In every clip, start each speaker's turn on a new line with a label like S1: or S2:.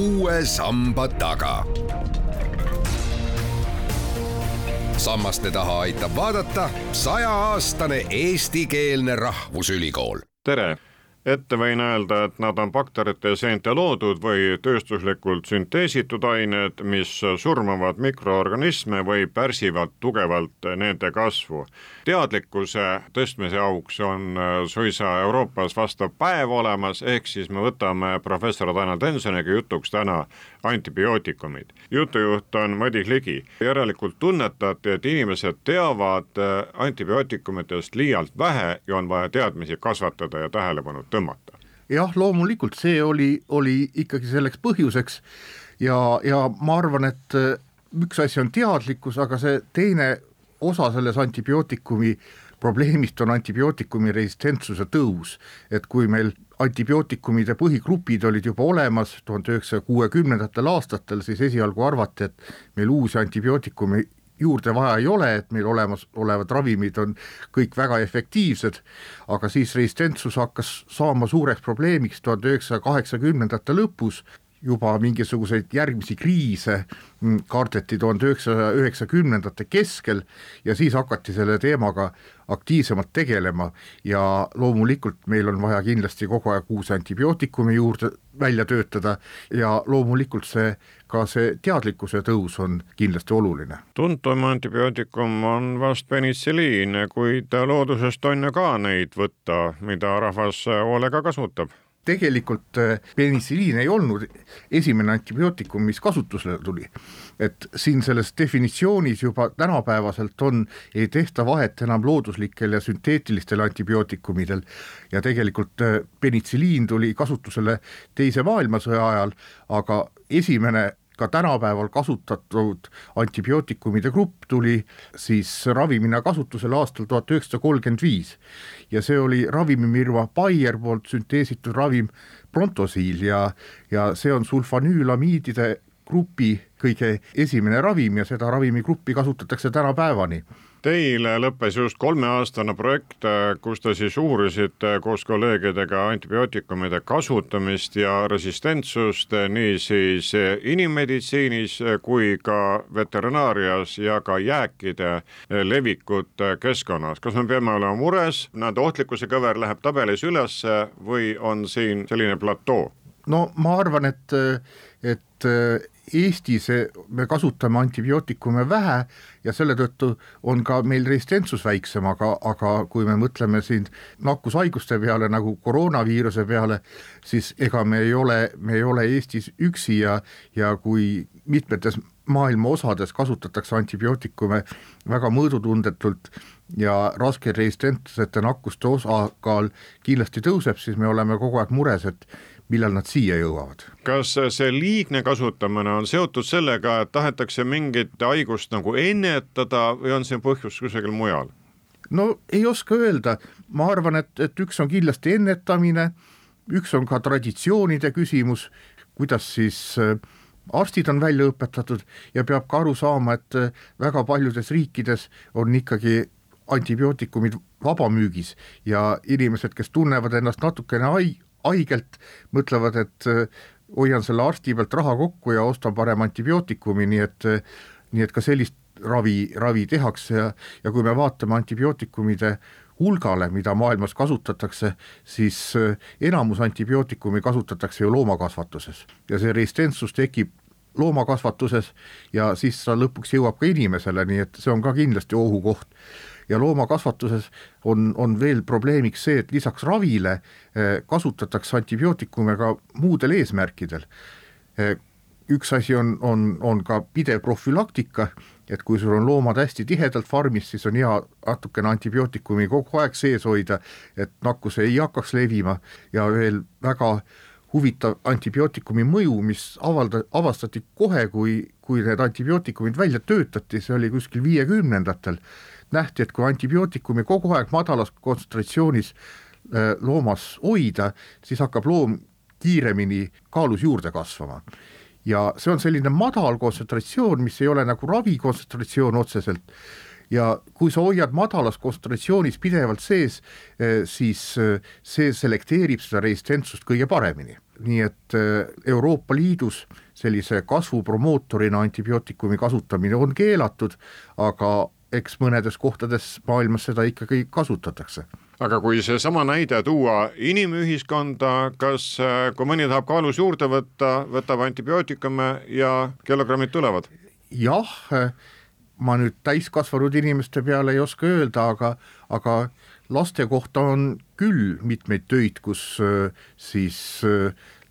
S1: uue samba taga. sammaste taha aitab vaadata sajaaastane eestikeelne rahvusülikool.
S2: tere ette võin öelda, et nad on bakterite seente loodud või tööstuslikult sünteesitud ained, mis surmavad mikroorganisme või pärsivad tugevalt nende kasvu. Teadlikkuse tõstmise auks on suisa Euroopas vastav päev olemas, ehk siis me võtame professor Tanel Tensoniga jutuks täna antibiootikumid. jutujuht on Madis Ligi, järelikult tunnetate, et inimesed teavad antibiootikumidest liialt vähe ja on vaja teadmisi kasvatada ja tähelepanu tõmmata.
S3: jah, loomulikult see oli, oli ikkagi selleks põhjuseks ja, ja ma arvan, et äh, üks asi on teadlikkus, aga see teine osa selles antibiootikumi probleemist on antibiootikumi resistentsuse tõus, et kui meil antibiootikumide põhigrupid olid juba olemas tuhande üheksasaja kuuekümnendatel aastatel, siis esialgu arvati, et meil uusi antibiootikumi juurde vaja ei ole, et meil olemasolevad ravimid on kõik väga efektiivsed, aga siis resistentsus hakkas saama suureks probleemiks tuhande üheksasaja kaheksakümnendate lõpus, juba mingisuguseid järgmisi kriise kardeti tuhande üheksasaja üheksakümnendate keskel ja siis hakati selle teemaga aktiivsemalt tegelema ja loomulikult meil on vaja kindlasti kogu aeg uusi antibiootikumi juurde välja töötada ja loomulikult see ka see teadlikkuse tõus on kindlasti oluline.
S2: tuntum antibiootikum on vast penitsiliin, kuid loodusest on ju ka neid võtta, mida rahvas hoolega kasutab
S3: tegelikult äh, penitsiliin ei olnud esimene antibiootikum, mis kasutusele tuli. et siin selles definitsioonis juba tänapäevaselt on, ei tehta vahet enam looduslikel ja sünteetilistel antibiootikumidel ja tegelikult äh, penitsiliin tuli kasutusele Teise maailmasõja ajal, aga esimene ka tänapäeval kasutatud antibiootikumide grupp tuli siis ravimina kasutusele aastal tuhat üheksasada kolmkümmend viis. Ja see oli ravimifirma Bayer poolt sünteesitud ravim Prontosiil ja, ja see on sulfanüülamiidide grupi kõige esimene ravim ja seda ravimigruppi kasutatakse tänapäevani
S2: Teil lõppes just kolmeaastane projekt, kus te siis uurisite koos kolleegidega antibiootikumide kasutamist ja resistentsust niisiis inimmeditsiinis kui ka veterinaarias ja ka jääkide levikut keskkonnas. kas me peame olema mures, nende ohtlikkuse kõver läheb tabelis üles või on siin selline platoo?
S3: no ma arvan, et, et Eestis me kasutame antibiootikume vähe ja selle tõttu on ka meil resistentsus väiksem, aga, aga kui me mõtleme siin nakkushaiguste peale nagu koroonaviiruse peale, siis ega me ei ole, me ei ole Eestis üksi ja, ja kui mitmetes maailma osades kasutatakse antibiootikume väga mõõdutundetult ja raske resistentsusete nakkuste osakaal kindlasti tõuseb, siis me oleme kogu aeg mures, et millal nad siia jõuavad.
S2: kas see liigne kasutamine on seotud sellega, et tahetakse mingit haigust nagu ennetada või on see põhjus kusagil mujal?
S3: no ei oska öelda, ma arvan, et, et üks on kindlasti ennetamine, üks on ka traditsioonide küsimus, kuidas siis äh, arstid on välja õpetatud ja peab ka aru saama, et äh, väga paljudes riikides on ikkagi antibiootikumid vabamüügis ja inimesed, kes tunnevad ennast natukene hai-, haigelt, mõtlevad, et äh, hoian selle arsti pealt raha kokku ja ostan parem antibiootikumi, nii et äh, nii et ka sellist ravi, ravi tehakse ja, ja kui me vaatame antibiootikumide hulgale, mida maailmas kasutatakse, siis äh, enamus antibiootikumi kasutatakse ju loomakasvatuses. Ja see resistentsus tekib loomakasvatuses ja siis ta lõpuks jõuab ka inimesele, nii et see on ka kindlasti ohukoht ja loomakasvatuses on, on veel probleemiks see, et lisaks ravile eh, kasutatakse antibiootikume ka muudel eesmärkidel. Eh, üks asi on, on, on ka pidev profülaktika, et kui sul on loomad hästi tihedalt farmis, siis on hea natukene antibiootikumi kogu aeg sees hoida, et nakkus ei hakkaks levima ja veel väga huvitav antibiootikumi mõju, mis avalda-, avastati kohe, kui, kui need antibiootikumid välja töötati, see oli kuskil viiekümnendatel nähti, et kui antibiootikumi kogu aeg madalas kontsentratsioonis äh, loomas hoida, siis hakkab loom kiiremini kaalus juurde kasvama. ja see on selline madal kontsentratsioon, mis ei ole nagu ravikontsentratsioon otseselt, ja kui sa hoiad madalas kontsentratsioonis pidevalt sees, äh, siis äh, see selekteerib seda resistentsust kõige paremini nii et Euroopa Liidus sellise kasvu promootorina antibiootikumi kasutamine on keelatud, aga eks mõnedes kohtades maailmas seda ikkagi kasutatakse
S2: aga kui seesama näide tuua inimühiskonda, kas, kui mõni tahab kaalus juurde võtta, võtab antibiootikume ja kilogrammid tulevad?
S3: jah, ma nüüd täiskasvanud inimeste peale ei oska öelda, aga, aga laste kohta on küll mitmeid töid, kus siis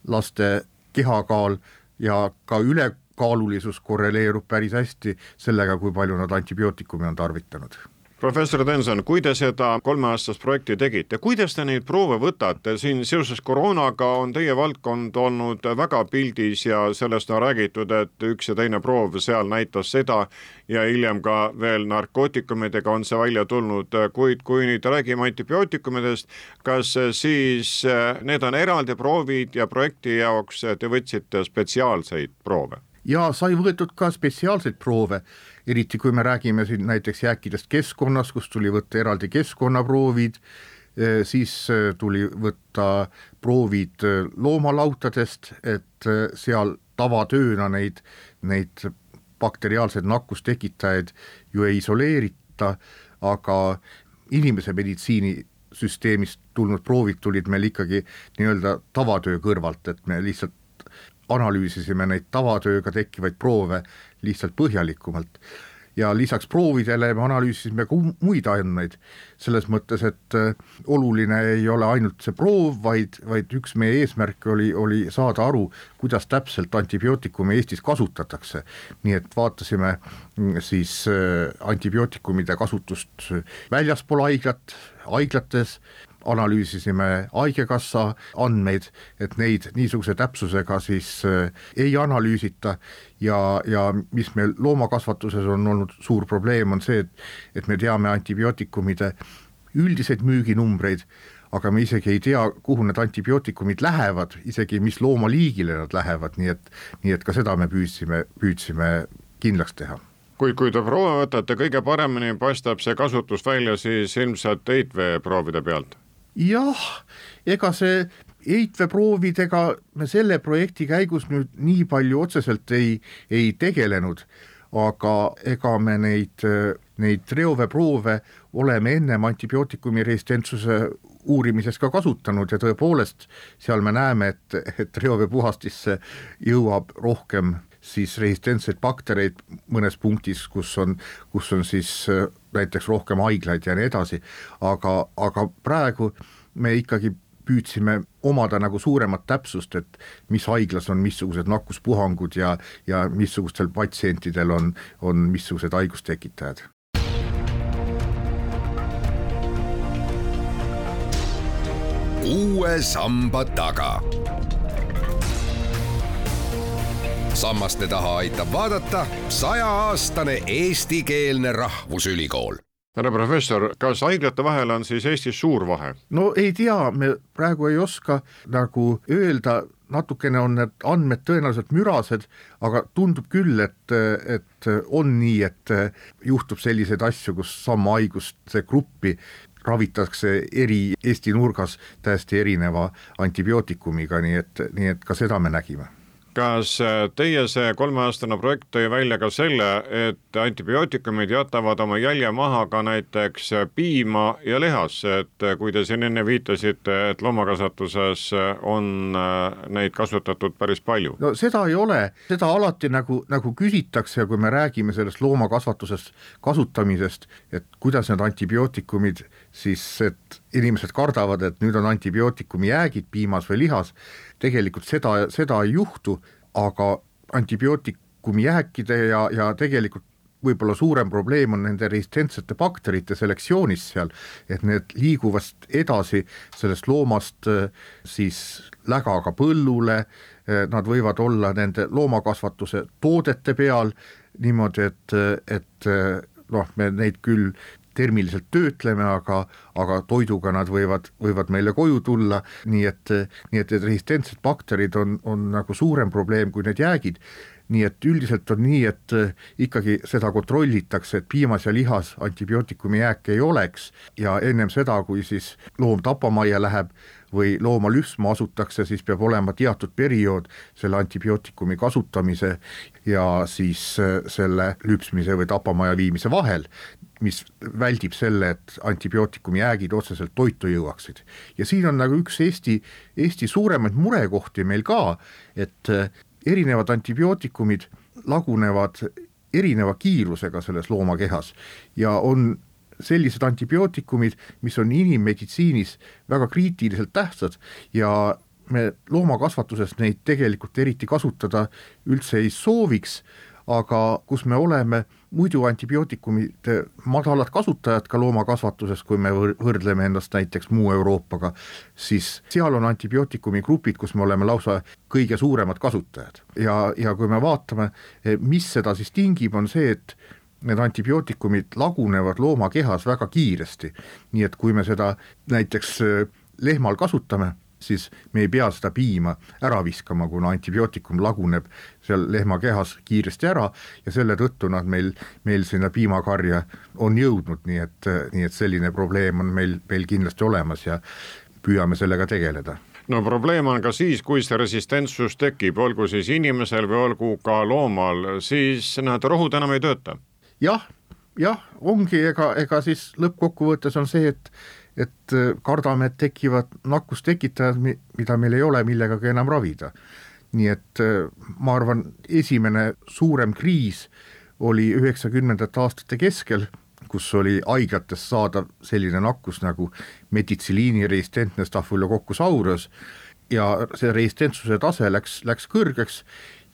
S3: laste kehakaal ja ka ülekaalulisus korreleerub päris hästi sellega, kui palju nad antibiootikumi on tarvitanud.
S2: Professor Denson, kui te seda kolmeaastast projekti tegite, kuidas te neid proove võtate, siin seoses koroonaga on teie valdkond olnud väga pildis ja sellest on räägitud, et üks ja teine proov seal näitas seda ja hiljem ka veel narkootikumidega on see välja tulnud, kuid kui nüüd räägime antibiootikumidest, kas siis need on eraldi proovid ja projekti jaoks te võtsite spetsiaalseid proove?
S3: Ja sai võetud ka spetsiaalseid proove, eriti kui me räägime siin näiteks jääkidest keskkonnas, kus tuli võtta eraldi keskkonnaproovid, eh, siis eh, tuli võtta proovid eh, loomalautadest, et seal tavatööna neid, neid bakteriaalseid nakkustekitajaid ju ei isoleerita, aga inimese meditsiinisüsteemist tulnud proovid tulid meil ikkagi nii-öelda tavatöö kõrvalt, et me lihtsalt analüüsisime neid tavatööga tekkivaid proove lihtsalt põhjalikumalt ja lisaks proovidele me analüüsisime ka muid andmeid, selles mõttes, et äh, oluline ei ole ainult see proov, vaid, vaid üks meie eesmärke oli, oli saada aru, kuidas täpselt antibiootikumi Eestis kasutatakse. nii et vaatasime mm, siis äh, antibiootikumide kasutust väljaspool haiglat, haiglates, analüüsisime Haigekassa andmeid, et neid niisuguse täpsusega siis äh, ei analüüsita. Ja, ja mis meil loomakasvatuses on olnud suur probleem, on see, et, et me teame antibiootikumide üldiseid müüginumbreid, aga me isegi ei tea, kuhu need antibiootikumid lähevad, isegi mis loomaliigile nad lähevad, nii et, nii et ka seda me püüdsime, püüdsime kindlaks teha.
S2: Kuid kui te proove võtate, kõige paremini paistab see kasutus välja siis ilmselt heitveeproovide pealt
S3: jah, ega see heitveproovidega me selle projekti käigus nüüd nii palju otseselt ei, ei tegelenud, aga ega me neid, neid reoveeproove oleme ennem antibiootikumi resistentsuse uurimises ka kasutanud ja tõepoolest seal me näeme, et, et reoveepuhastisse jõuab rohkem siis resistentseid baktereid mõnes punktis, kus on, kus on siis näiteks rohkem haiglaid ja nii edasi, aga, aga praegu me ikkagi püüdsime omada nagu suuremat täpsust, et mis haiglas on missugused nakkuspuhangud ja, ja missugustel patsientidel on, on missugused haigustekitajad.
S1: uue samba taga sammaste taha aitab vaadata sajaaastane eestikeelne rahvusülikool.
S2: Härra professor, kas haiglate vahel on siis Eestis suur vahe?
S3: no ei tea, me praegu ei oska nagu öelda, natukene on need andmed tõenäoliselt mürased, aga tundub küll, et, et on nii, et juhtub selliseid asju, kus sama haiguste gruppi ravitakse eri Eesti nurgas täiesti erineva antibiootikumiga, nii et, nii et ka seda me nägime
S2: kas äh, teie see kolmeaastane projekt tõi välja ka selle, et antibiootikumid jätavad oma jälje maha ka näiteks piima ja lihasse, et äh, kui te siin enne viitasite, et loomakasvatuses äh, on neid kasutatud päris palju?
S3: no seda ei ole, seda alati nagu, nagu küsitakse, kui me räägime sellest loomakasvatuses kasutamisest, et kuidas need antibiootikumid siis, et inimesed kardavad, et nüüd on antibiootikumi jäägid piimas või lihas tegelikult seda, seda ei juhtu, aga antibiootikumi jääkide ja, ja tegelikult võib-olla suurem probleem on nende resistentsete bakterite selektsioonis seal, et need liiguvad edasi sellest loomast äh, siis lägaga põllule, äh, nad võivad olla nende loomakasvatuse toodete peal niimoodi, et, et äh, noh, me neid küll termiliselt töötleme, aga, aga toiduga nad võivad, võivad meile koju tulla, nii et, nii et need resistentsed bakterid on, on nagu suurem probleem kui need jäägid. nii et üldiselt on nii, et äh, ikkagi seda kontrollitakse, et piimas ja lihas antibiootikumi jääke ei oleks. Ja ennem seda, kui siis loom tapamajja läheb või looma lüpsma asutakse, siis peab olema teatud periood selle antibiootikumi kasutamise ja siis äh, selle lüpsmise või tapamaja viimise vahel, mis väldib selle, et antibiootikumi jäägid otseselt toitu jõuaksid. ja siin on nagu üks Eesti, Eesti suuremaid murekohti meil ka, et äh, erinevad antibiootikumid lagunevad erineva kiirusega selles loomakehas ja on sellised antibiootikumid, mis on inimmeditsiinis väga kriitiliselt tähtsad ja me loomakasvatuses neid tegelikult eriti kasutada üldse ei sooviks, aga kus me oleme muidu antibiootikumide madalad kasutajad ka loomakasvatuses, kui me võrdleme ennast näiteks muu Euroopaga, siis seal on antibiootikumi grupid, kus me oleme lausa kõige suuremad kasutajad ja, ja kui me vaatame, mis seda siis tingib, on see, et need antibiootikumid lagunevad looma kehas väga kiiresti. nii et kui me seda näiteks äh, lehmal kasutame, siis me ei pea seda piima ära viskama, kuna antibiootikum laguneb seal lehma kehas kiiresti ära ja selle tõttu nad meil, meil sinna piimakarja on jõudnud, nii et, nii et selline probleem on meil, meil kindlasti olemas ja püüame sellega tegeleda.
S2: No probleem on ka siis, kui see resistentsus tekib, olgu siis inimesel või olgu ka loomal, siis need rohud enam ei tööta.
S3: Jah, jah, ongi, ega, ega siis lõppkokkuvõttes on see, et et äh, kardame, et tekivad nakkustekitajad, mida meil ei ole millegagi enam ravida. nii et äh, ma arvan, esimene suurem kriis oli üheksakümnendate aastate keskel, kus oli haiglates saadav selline nakkus nagu meditsiliini resistentne stafylococcus aureus ja see resistentsuse tase läks, läks kõrgeks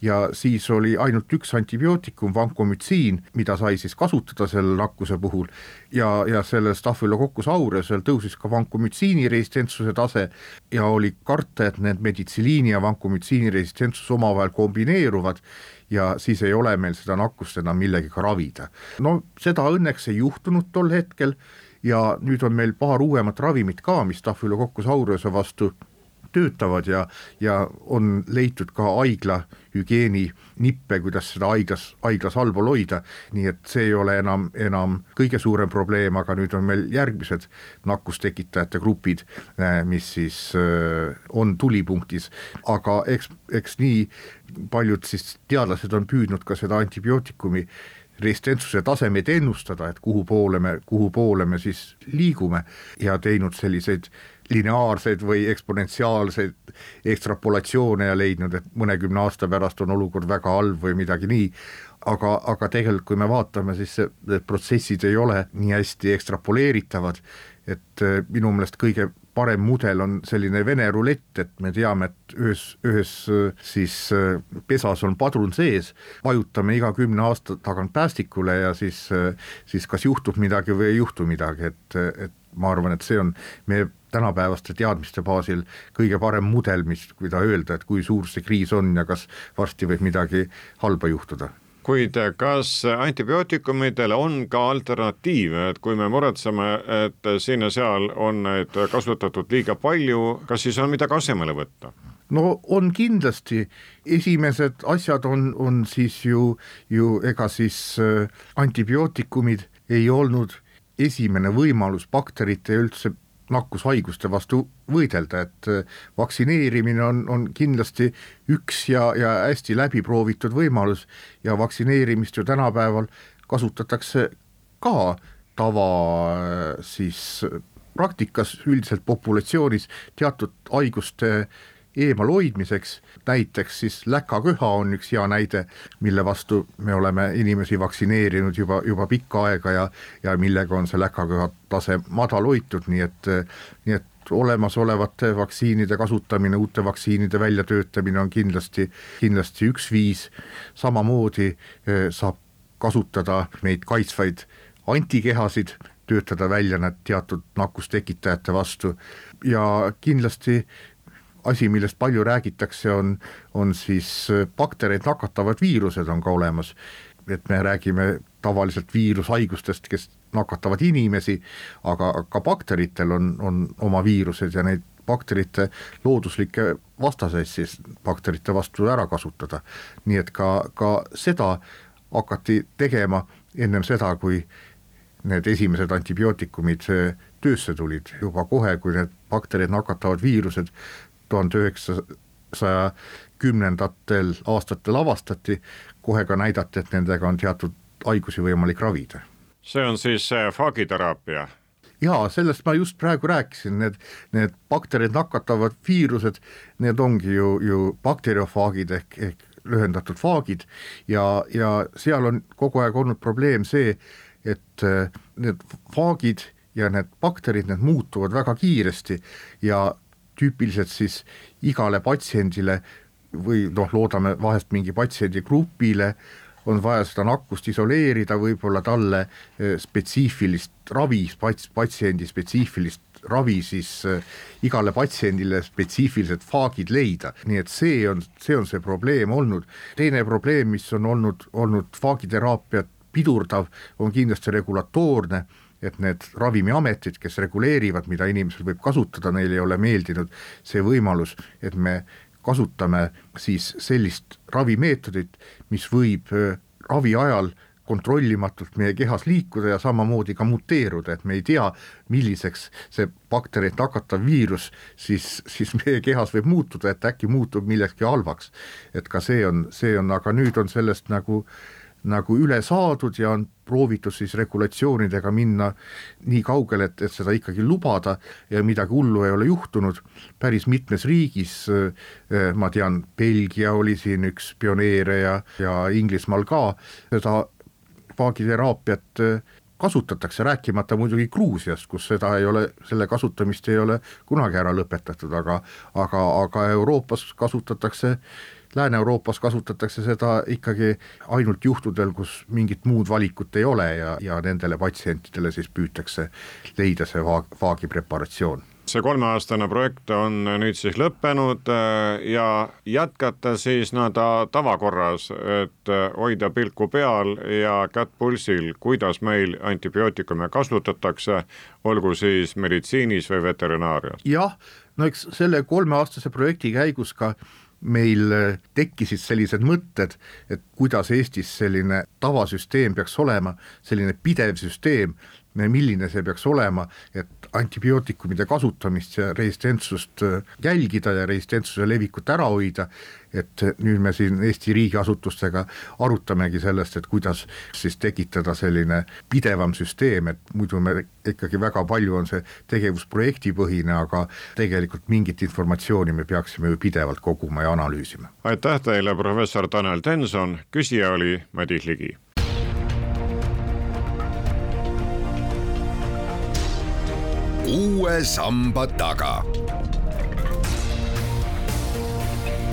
S3: ja siis oli ainult üks antibiootikum, vankomütsiin, mida sai siis kasutada selle nakkuse puhul ja, ja selle stafylococcus aureusel tõusis ka vankomütsiini resistentsuse tase ja oli karta, et need meditsiliini ja vankomütsiini resistentsus omavahel kombineeruvad ja siis ei ole meil seda nakkust enam millegagi ravida. no seda õnneks ei juhtunud tol hetkel ja nüüd on meil paar uuemat ravimit ka, mis stafylococcus aureuse vastu töötavad ja, ja on leitud ka haigla hügieeni nippe, kuidas seda haiglas, haiglas allpool hoida, nii et see ei ole enam, enam kõige suurem probleem, aga nüüd on meil järgmised nakkustekitajate grupid, eh, mis siis eh, on tulipunktis, aga eks, eks nii paljud siis teadlased on püüdnud ka seda antibiootikumi resistentsuse tasemeid ennustada, et kuhu poole me, kuhu poole me siis liigume ja teinud selliseid lineaarseid või eksponentsiaalseid ekstrapolatsioone ja leidnud, et mõnekümne aasta pärast on olukord väga halb või midagi nii, aga, aga tegelikult kui me vaatame, siis need protsessid ei ole nii hästi ekstrapoleeritavad, et äh, minu meelest kõige parem mudel on selline vene rulett, et me teame, et ühes, ühes äh, siis äh, pesas on padrun sees, vajutame iga kümne aasta tagant päästikule ja siis, siis kas juhtub midagi või ei juhtu midagi, et, et ma arvan, et see on meie tänapäevaste teadmiste baasil kõige parem mudel, mis, mida öelda, et kui suur see kriis on ja kas varsti võib midagi halba juhtuda
S2: kuid kas antibiootikumidele on ka alternatiive, et kui me muretseme, et siin ja seal on neid kasutatud liiga palju, kas siis on midagi asemele võtta?
S3: no on kindlasti, esimesed asjad on, on siis ju, ju ega siis äh, antibiootikumid ei olnud esimene võimalus bakterite üldse nakkushaiguste vastu võidelda, et äh, vaktsineerimine on, on kindlasti üks ja, ja hästi läbiproovitud võimalus ja vaktsineerimist ju tänapäeval kasutatakse ka tava äh, siis praktikas üldiselt populatsioonis teatud haiguste eemalhoidmiseks, näiteks siis läkaköha on üks hea näide, mille vastu me oleme inimesi vaktsineerinud juba, juba pikka aega ja ja millega on see läkaköha tase madal hoitud, nii et, nii et olemasolevate vaktsiinide kasutamine, uute vaktsiinide väljatöötamine on kindlasti, kindlasti üks viis, samamoodi eh, saab kasutada neid kaitsvaid antikehasid, töötada välja need teatud nakkustekitajate vastu. Ja kindlasti asi, millest palju räägitakse, on, on siis äh, baktereid nakatavad viirused on ka olemas, et me räägime tavaliselt viirushaigustest, kes nakatavad inimesi, aga ka bakteritel on, on oma viirused ja neid bakterite looduslikke vastaseid siis bakterite vastu ära kasutada. nii et ka, ka seda hakati tegema ennem seda, kui need esimesed antibiootikumid töösse tulid juba kohe, kui need bakterid nakatavad viirused tuhande üheksasaja kümnendatel aastatel avastati, kohe ka näidati, et nendega on teatud haigusi võimalik ravida.
S2: see on siis faagiteraapia?
S3: jaa, sellest ma just praegu rääkisin, need, need bakterid nakatavad viirused, need ongi ju, ju bakteriofaagid ehk, ehk lühendatud faagid ja, ja seal on kogu aeg olnud probleem see, et äh, need faagid ja need bakterid, need muutuvad väga kiiresti ja tüüpiliselt siis igale patsiendile või noh, loodame vahest mingi patsiendigrupile on vaja seda nakkust isoleerida, võib-olla talle eh, spetsiifilist ravi, patsiendi spetsiifilist ravi siis äh, igale patsiendile spetsiifilised faagid leida, nii et see on, see on see probleem olnud. teine probleem, mis on olnud, olnud faagiteraapiat pidurdav, on kindlasti regulatoorne et need ravimiametid, kes reguleerivad, mida inimesel võib kasutada, neile ei ole meeldinud see võimalus, et me kasutame siis sellist ravimeetodit, mis võib ravi ajal kontrollimatult meie kehas liikuda ja samamoodi ka muteeruda, et me ei tea, milliseks see bakterit nakatav viirus siis, siis meie kehas võib muutuda, et äkki muutub millekski halvaks. et ka see on, see on, aga nüüd on sellest nagu äh, nagu üle saadud ja on proovitud siis regulatsioonidega minna nii kaugele, et, et seda ikkagi lubada ja midagi hullu ei ole juhtunud. päris mitmes riigis, eh, ma tean, Belgia oli siin üks pioneere ja, ja Inglismaal ka seda faagiteraapiat eh, kasutatakse, rääkimata muidugi Gruusiast, kus seda ei ole, selle kasutamist ei ole kunagi ära lõpetatud, aga aga, aga Euroopas kasutatakse Lääne-Euroopas kasutatakse seda ikkagi ainult juhtudel, kus mingit muud valikut ei ole ja, ja nendele patsientidele siis püütakse leida see vaag, vaagi preparatsioon
S2: see kolmeaastane projekt on nüüd siis lõppenud äh, ja jätkata siis nii-öelda tavakorras, et äh, hoida pilku peal ja kätt pulsil, kuidas meil antibiootikume kasutatakse, olgu siis meditsiinis või veterinaarias.
S3: jah, no eks selle kolmeaastase projekti käigus ka meil äh, tekkisid sellised mõtted, et kuidas Eestis selline tavasüsteem peaks olema, selline pidev süsteem, milline see peaks olema, et antibiootikumide kasutamist ja resistentsust äh, jälgida ja resistentsuse levikut ära hoida, et nüüd me siin Eesti riigiasutustega arutamegi sellest, et kuidas siis tekitada selline pidevam süsteem, et muidu me ikkagi väga palju on see tegevus projektipõhine, aga tegelikult mingit informatsiooni me peaksime ju pidevalt koguma ja analüüsima.
S2: aitäh teile, professor Tanel Tenson, küsija oli Madis Ligi
S1: uue samba taga.